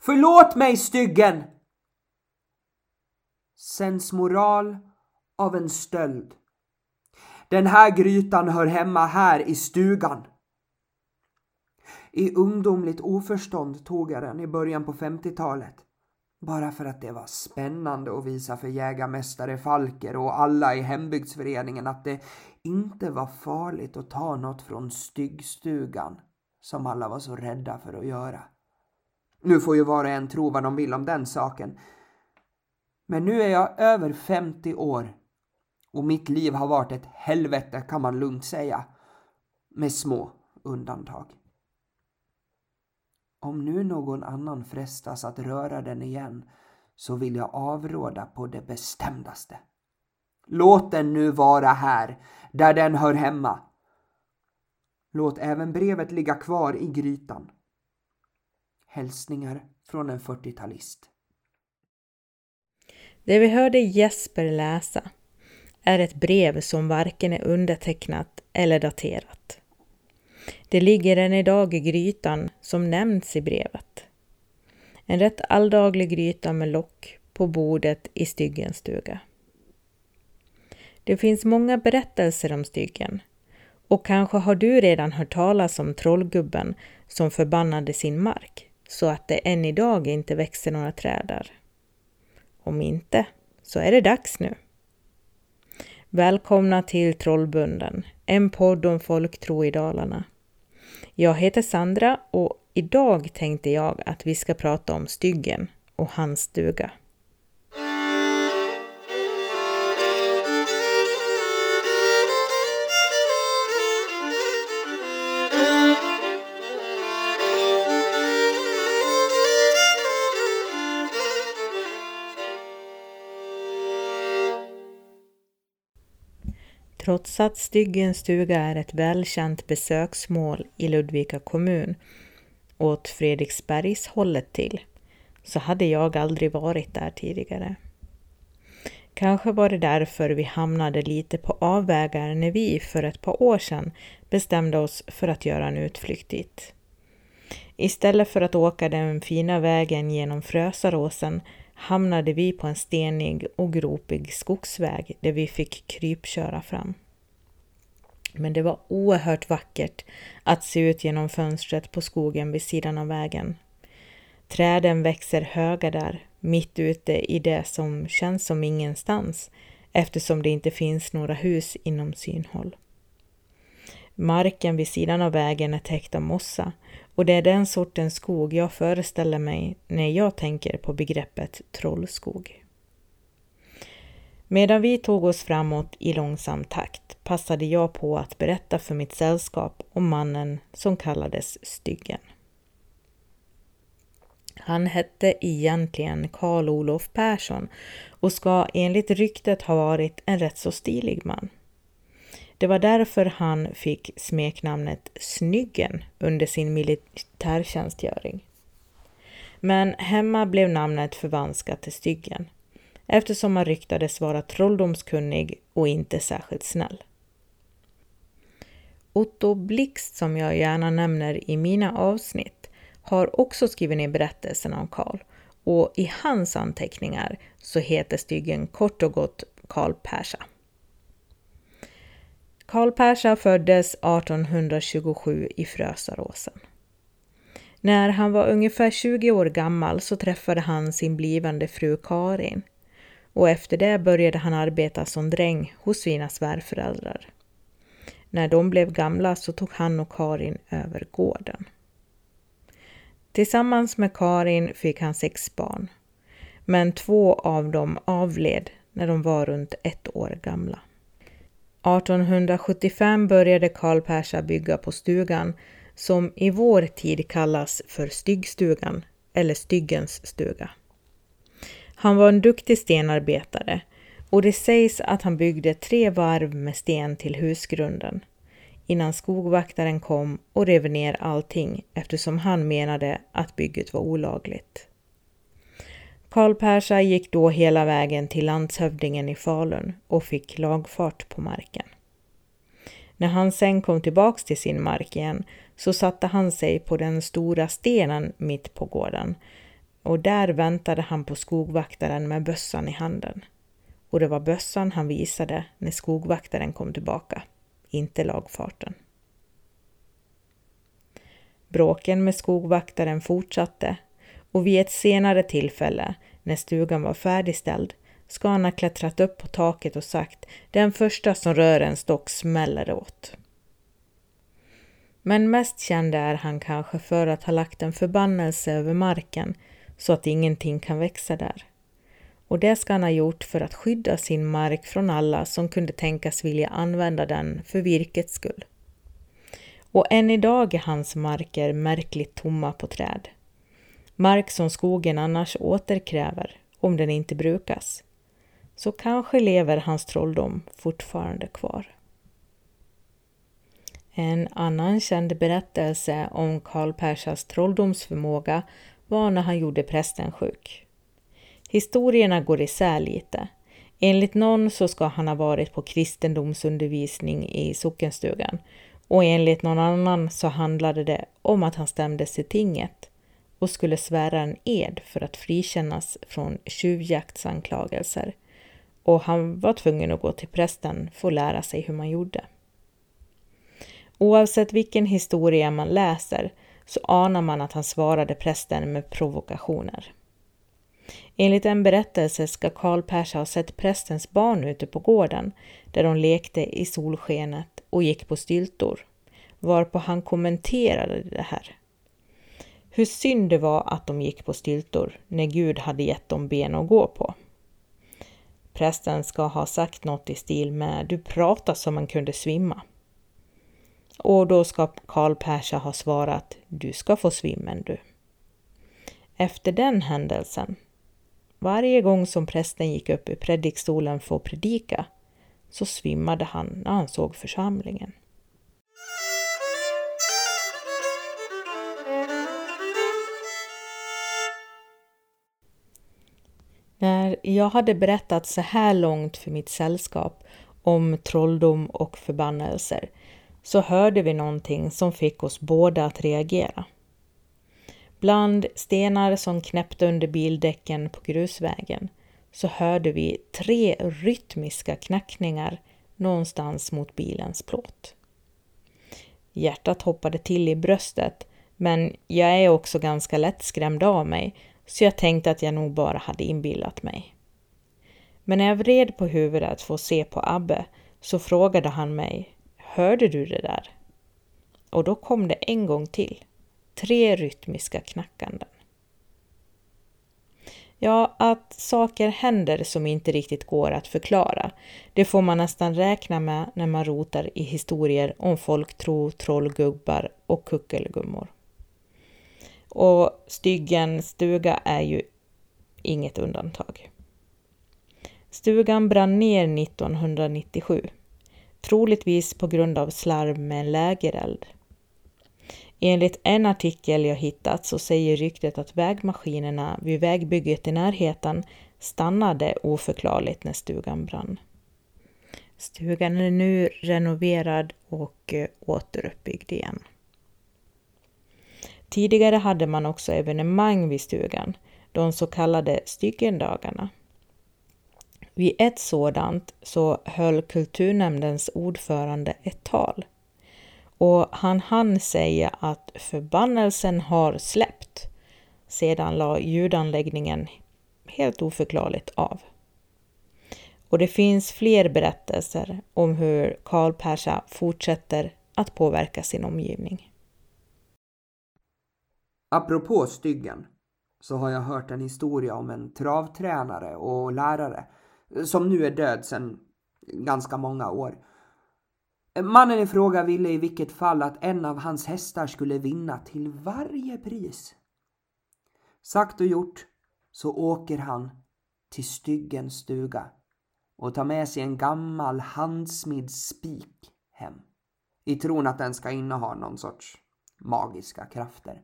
Förlåt mig styggen! Sensmoral av en stöld. Den här grytan hör hemma här i stugan. I ungdomligt oförstånd tog jag den i början på 50-talet. Bara för att det var spännande att visa för jägarmästare Falker och alla i hembygdsföreningen att det inte var farligt att ta något från styggstugan som alla var så rädda för att göra. Nu får ju var och en tro vad de vill om den saken. Men nu är jag över 50 år och mitt liv har varit ett helvete kan man lugnt säga. Med små undantag. Om nu någon annan frestas att röra den igen så vill jag avråda på det bestämdaste. Låt den nu vara här, där den hör hemma. Låt även brevet ligga kvar i grytan. Hälsningar från en 40-talist. Det vi hörde Jesper läsa är ett brev som varken är undertecknat eller daterat. Det ligger än idag i grytan som nämns i brevet. En rätt alldaglig gryta med lock på bordet i Styggens stuga. Det finns många berättelser om Styggen och kanske har du redan hört talas om trollgubben som förbannade sin mark så att det än idag inte växer några träd där. Om inte, så är det dags nu. Välkomna till Trollbunden, en podd om folktro i Dalarna. Jag heter Sandra och idag tänkte jag att vi ska prata om Styggen och hans stuga. Trots att Styggens stuga är ett välkänt besöksmål i Ludvika kommun åt Fredriksbergs hållet till, så hade jag aldrig varit där tidigare. Kanske var det därför vi hamnade lite på avvägar när vi för ett par år sedan bestämde oss för att göra en utflykt dit. Istället för att åka den fina vägen genom Frösaråsen hamnade vi på en stenig och gropig skogsväg där vi fick krypköra fram. Men det var oerhört vackert att se ut genom fönstret på skogen vid sidan av vägen. Träden växer höga där, mitt ute i det som känns som ingenstans eftersom det inte finns några hus inom synhåll. Marken vid sidan av vägen är täckt av mossa och det är den sortens skog jag föreställer mig när jag tänker på begreppet trollskog. Medan vi tog oss framåt i långsam takt passade jag på att berätta för mitt sällskap om mannen som kallades Styggen. Han hette egentligen Karl Olof Persson och ska enligt ryktet ha varit en rätt så stilig man. Det var därför han fick smeknamnet Snyggen under sin militärtjänstgöring. Men hemma blev namnet förvanskat till Styggen eftersom han ryktades vara trolldomskunnig och inte särskilt snäll. Otto Blixt, som jag gärna nämner i mina avsnitt, har också skrivit ner berättelsen om Karl och i hans anteckningar så heter styggen kort och gott Karl Persa. Karl Persa föddes 1827 i Frösaråsen. När han var ungefär 20 år gammal så träffade han sin blivande fru Karin och efter det började han arbeta som dräng hos sina svärföräldrar. När de blev gamla så tog han och Karin över gården. Tillsammans med Karin fick han sex barn, men två av dem avled när de var runt ett år gamla. 1875 började Karl Persa bygga på stugan som i vår tid kallas för Styggstugan eller Styggens stuga. Han var en duktig stenarbetare och det sägs att han byggde tre varv med sten till husgrunden innan skogvaktaren kom och rev ner allting eftersom han menade att bygget var olagligt. Karl Persa gick då hela vägen till landshövdingen i Falun och fick lagfart på marken. När han sen kom tillbaks till sin mark igen så satte han sig på den stora stenen mitt på gården och där väntade han på skogvaktaren med bössan i handen. Och det var bössan han visade när skogvaktaren kom tillbaka, inte lagfarten. Bråken med skogvaktaren fortsatte och vid ett senare tillfälle, när stugan var färdigställd, ska han ha klättrat upp på taket och sagt den första som rör en stock smäller åt. Men mest känd är han kanske för att ha lagt en förbannelse över marken så att ingenting kan växa där. Och det ska han ha gjort för att skydda sin mark från alla som kunde tänkas vilja använda den för virkets skull. Och än idag är hans marker märkligt tomma på träd. Mark som skogen annars återkräver om den inte brukas. Så kanske lever hans trolldom fortfarande kvar. En annan känd berättelse om Karl Persas trolldomsförmåga var när han gjorde prästen sjuk. Historierna går isär lite. Enligt någon så ska han ha varit på kristendomsundervisning i sockenstugan och enligt någon annan så handlade det om att han stämdes i tinget och skulle svära en ed för att frikännas från tjuvjaktsanklagelser och han var tvungen att gå till prästen för att lära sig hur man gjorde. Oavsett vilken historia man läser så anar man att han svarade prästen med provokationer. Enligt en berättelse ska Karl Persa ha sett prästens barn ute på gården där de lekte i solskenet och gick på styltor, varpå han kommenterade det här. Hur synd det var att de gick på styltor när Gud hade gett dem ben att gå på. Prästen ska ha sagt något i stil med du pratar som man kunde svimma. Och då ska Karl Persa ha svarat du ska få svimmen du. Efter den händelsen, varje gång som prästen gick upp i predikstolen för att predika, så svimmade han när han såg församlingen. När jag hade berättat så här långt för mitt sällskap om trolldom och förbannelser så hörde vi någonting som fick oss båda att reagera. Bland stenar som knäppte under bildäcken på grusvägen så hörde vi tre rytmiska knackningar någonstans mot bilens plåt. Hjärtat hoppade till i bröstet, men jag är också ganska lättskrämd av mig, så jag tänkte att jag nog bara hade inbillat mig. Men när jag vred på huvudet för att se på Abbe så frågade han mig Hörde du det där? Och då kom det en gång till. Tre rytmiska knackanden. Ja, att saker händer som inte riktigt går att förklara, det får man nästan räkna med när man rotar i historier om folktro, trollgubbar och kuckelgummor. Och Styggen stuga är ju inget undantag. Stugan brann ner 1997 troligtvis på grund av slarv med en lägereld. Enligt en artikel jag hittat så säger ryktet att vägmaskinerna vid vägbygget i närheten stannade oförklarligt när stugan brann. Stugan är nu renoverad och eh, återuppbyggd igen. Tidigare hade man också evenemang vid stugan, de så kallade Styggendagarna. Vid ett sådant så höll kulturnämndens ordförande ett tal. Och han hann säga att förbannelsen har släppt. Sedan la ljudanläggningen helt oförklarligt av. Och det finns fler berättelser om hur Karl Persa fortsätter att påverka sin omgivning. Apropå styggen så har jag hört en historia om en travtränare och lärare eh, som nu är död sedan ganska många år. Mannen i fråga ville i vilket fall att en av hans hästar skulle vinna till varje pris. Sagt och gjort så åker han till styggens stuga och tar med sig en gammal handsmidd spik hem i tron att den ska inneha någon sorts magiska krafter.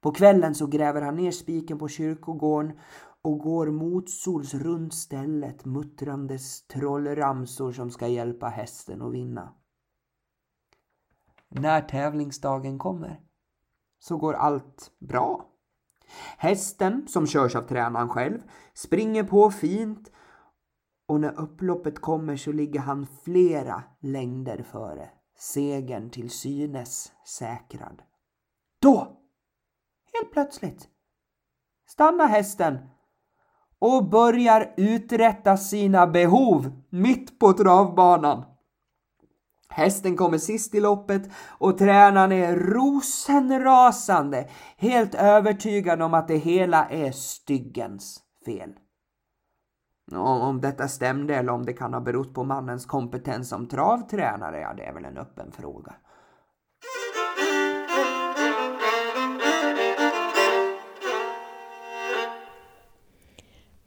På kvällen så gräver han ner spiken på kyrkogården och går motsols runt stället muttrandes trollramsor som ska hjälpa hästen att vinna. När tävlingsdagen kommer så går allt bra. Hästen, som körs av tränaren själv, springer på fint och när upploppet kommer så ligger han flera längder före, segern till synes säkrad. Då, helt plötsligt, stannar hästen och börjar uträtta sina behov mitt på travbanan. Hästen kommer sist i loppet och tränaren är rosenrasande, helt övertygad om att det hela är styggens fel. Om detta stämde eller om det kan ha berott på mannens kompetens som travtränare, ja det är väl en öppen fråga.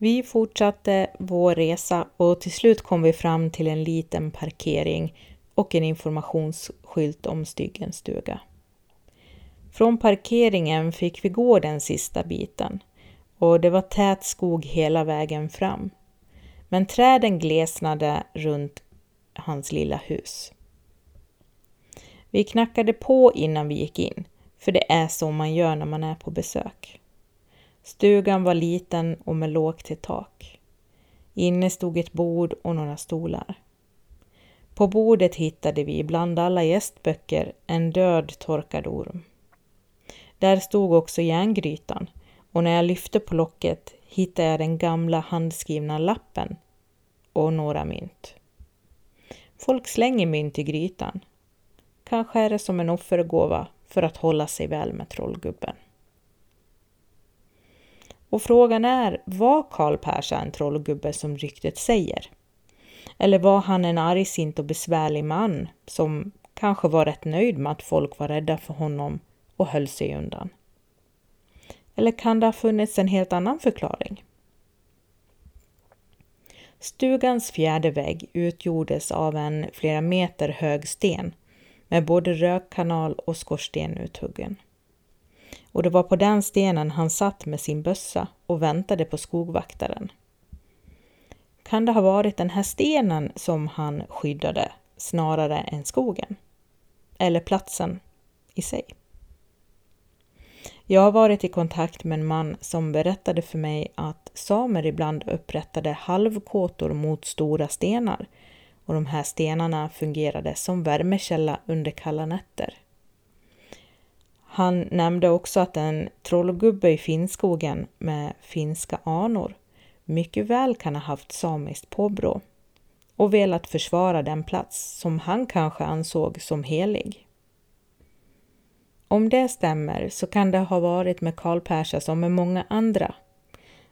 Vi fortsatte vår resa och till slut kom vi fram till en liten parkering och en informationsskylt om Styggens stuga. Från parkeringen fick vi gå den sista biten och det var tät skog hela vägen fram. Men träden glesnade runt hans lilla hus. Vi knackade på innan vi gick in, för det är så man gör när man är på besök. Stugan var liten och med lågt till tak. Inne stod ett bord och några stolar. På bordet hittade vi bland alla gästböcker en död torkad orm. Där stod också järngrytan och när jag lyfte på locket hittade jag den gamla handskrivna lappen och några mynt. Folk slänger mynt i grytan. Kanske är det som en offergåva för att hålla sig väl med trollgubben. Och frågan är, var Karl Persa en trollgubbe som ryktet säger? Eller var han en argsint och besvärlig man som kanske var rätt nöjd med att folk var rädda för honom och höll sig undan? Eller kan det ha funnits en helt annan förklaring? Stugans fjärde vägg utgjordes av en flera meter hög sten med både rökkanal och skorsten uthuggen. Och det var på den stenen han satt med sin bössa och väntade på skogvaktaren. Kan det ha varit den här stenen som han skyddade snarare än skogen? Eller platsen i sig? Jag har varit i kontakt med en man som berättade för mig att samer ibland upprättade halvkåtor mot stora stenar och de här stenarna fungerade som värmekälla under kalla nätter. Han nämnde också att en trollgubbe i Finnskogen med finska anor mycket väl kan ha haft samiskt påbrå och velat försvara den plats som han kanske ansåg som helig. Om det stämmer så kan det ha varit med Karl Persa som med många andra,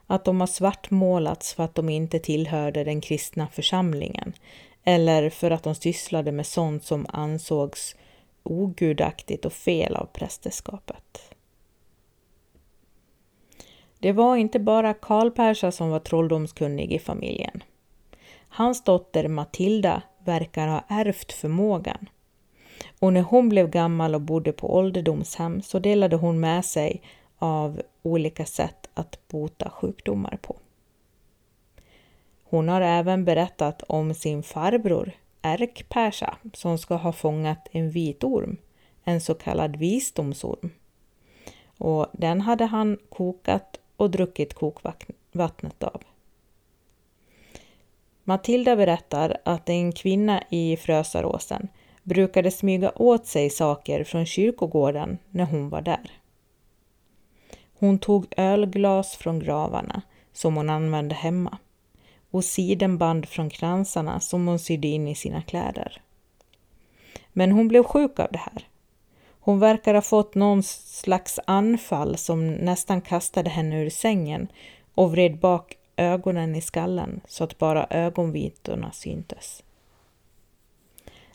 att de har svartmålats för att de inte tillhörde den kristna församlingen eller för att de sysslade med sånt som ansågs ogudaktigt och fel av prästerskapet. Det var inte bara Karl Persa som var trolldomskunnig i familjen. Hans dotter Matilda verkar ha ärvt förmågan. Och när hon blev gammal och bodde på ålderdomshem så delade hon med sig av olika sätt att bota sjukdomar på. Hon har även berättat om sin farbror Erk Persa som ska ha fångat en vit orm, en så kallad visdomsorm. Och den hade han kokat och druckit kokvattnet av. Matilda berättar att en kvinna i Frösaråsen brukade smyga åt sig saker från kyrkogården när hon var där. Hon tog ölglas från gravarna som hon använde hemma och sidenband från kransarna som hon sydde in i sina kläder. Men hon blev sjuk av det här. Hon verkar ha fått någon slags anfall som nästan kastade henne ur sängen och vred bak ögonen i skallen så att bara ögonvitorna syntes.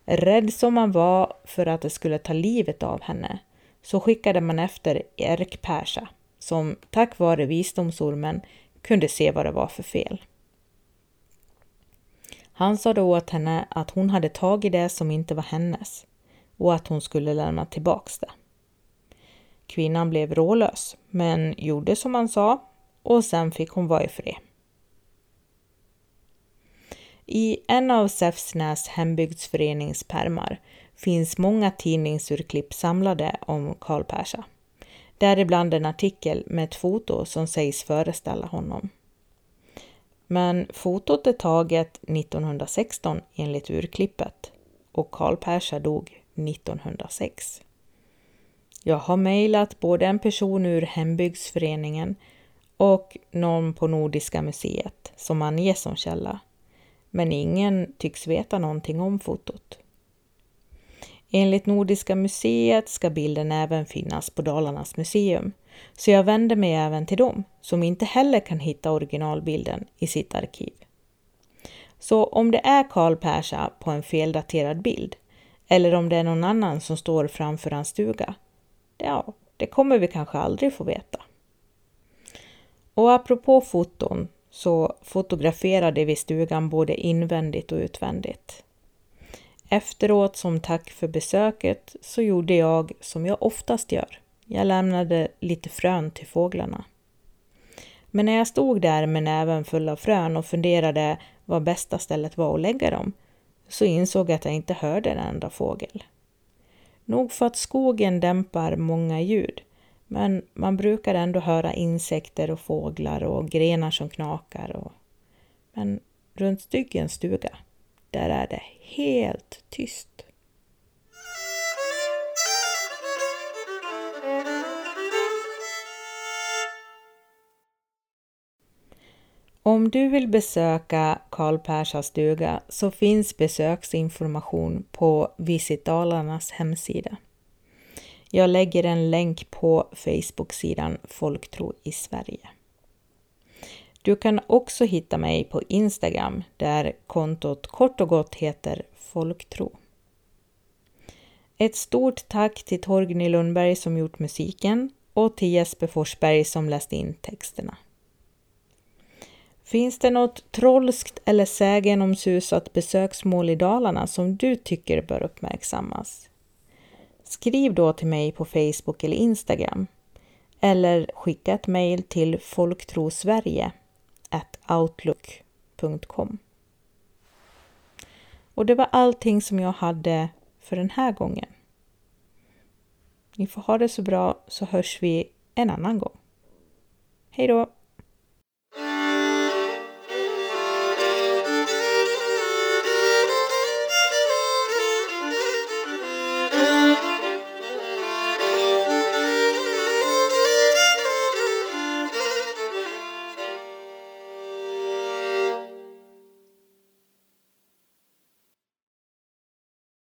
Rädd som man var för att det skulle ta livet av henne så skickade man efter Erik Persa som tack vare visdomsormen kunde se vad det var för fel. Han sa då åt henne att hon hade tagit det som inte var hennes och att hon skulle lämna tillbaks det. Kvinnan blev rålös, men gjorde som han sa och sen fick hon vara i fred. I en av Säfsnäs hembygdsförenings pärmar finns många tidningsurklipp samlade om Karl Persa. Däribland en artikel med ett foto som sägs föreställa honom. Men fotot är taget 1916 enligt urklippet och Karl Persa dog 1906. Jag har mejlat både en person ur hembygdsföreningen och någon på Nordiska museet som anges som källa. Men ingen tycks veta någonting om fotot. Enligt Nordiska museet ska bilden även finnas på Dalarnas museum, så jag vänder mig även till dem som inte heller kan hitta originalbilden i sitt arkiv. Så om det är Karl Persa på en feldaterad bild, eller om det är någon annan som står framför hans stuga, ja, det kommer vi kanske aldrig få veta. Och apropå foton så fotograferade vi stugan både invändigt och utvändigt. Efteråt som tack för besöket så gjorde jag som jag oftast gör. Jag lämnade lite frön till fåglarna. Men när jag stod där med näven full av frön och funderade var bästa stället var att lägga dem så insåg jag att jag inte hörde en enda fågel. Nog för att skogen dämpar många ljud, men man brukar ändå höra insekter och fåglar och grenar som knakar. Och... Men runt Styggens stuga, där är det helt tyst. Om du vill besöka Karl Persas stuga så finns besöksinformation på Visit Dalarnas hemsida. Jag lägger en länk på Facebook-sidan Folktro i Sverige. Du kan också hitta mig på Instagram där kontot kort och gott heter Folktro. Ett stort tack till Torgny Lundberg som gjort musiken och till Jesper Forsberg som läste in texterna. Finns det något trollskt eller sägenomsusat besöksmål i Dalarna som du tycker bör uppmärksammas? Skriv då till mig på Facebook eller Instagram eller skicka ett mejl till folktrosverige outlook.com. Och det var allting som jag hade för den här gången. Ni får ha det så bra så hörs vi en annan gång. Hej då!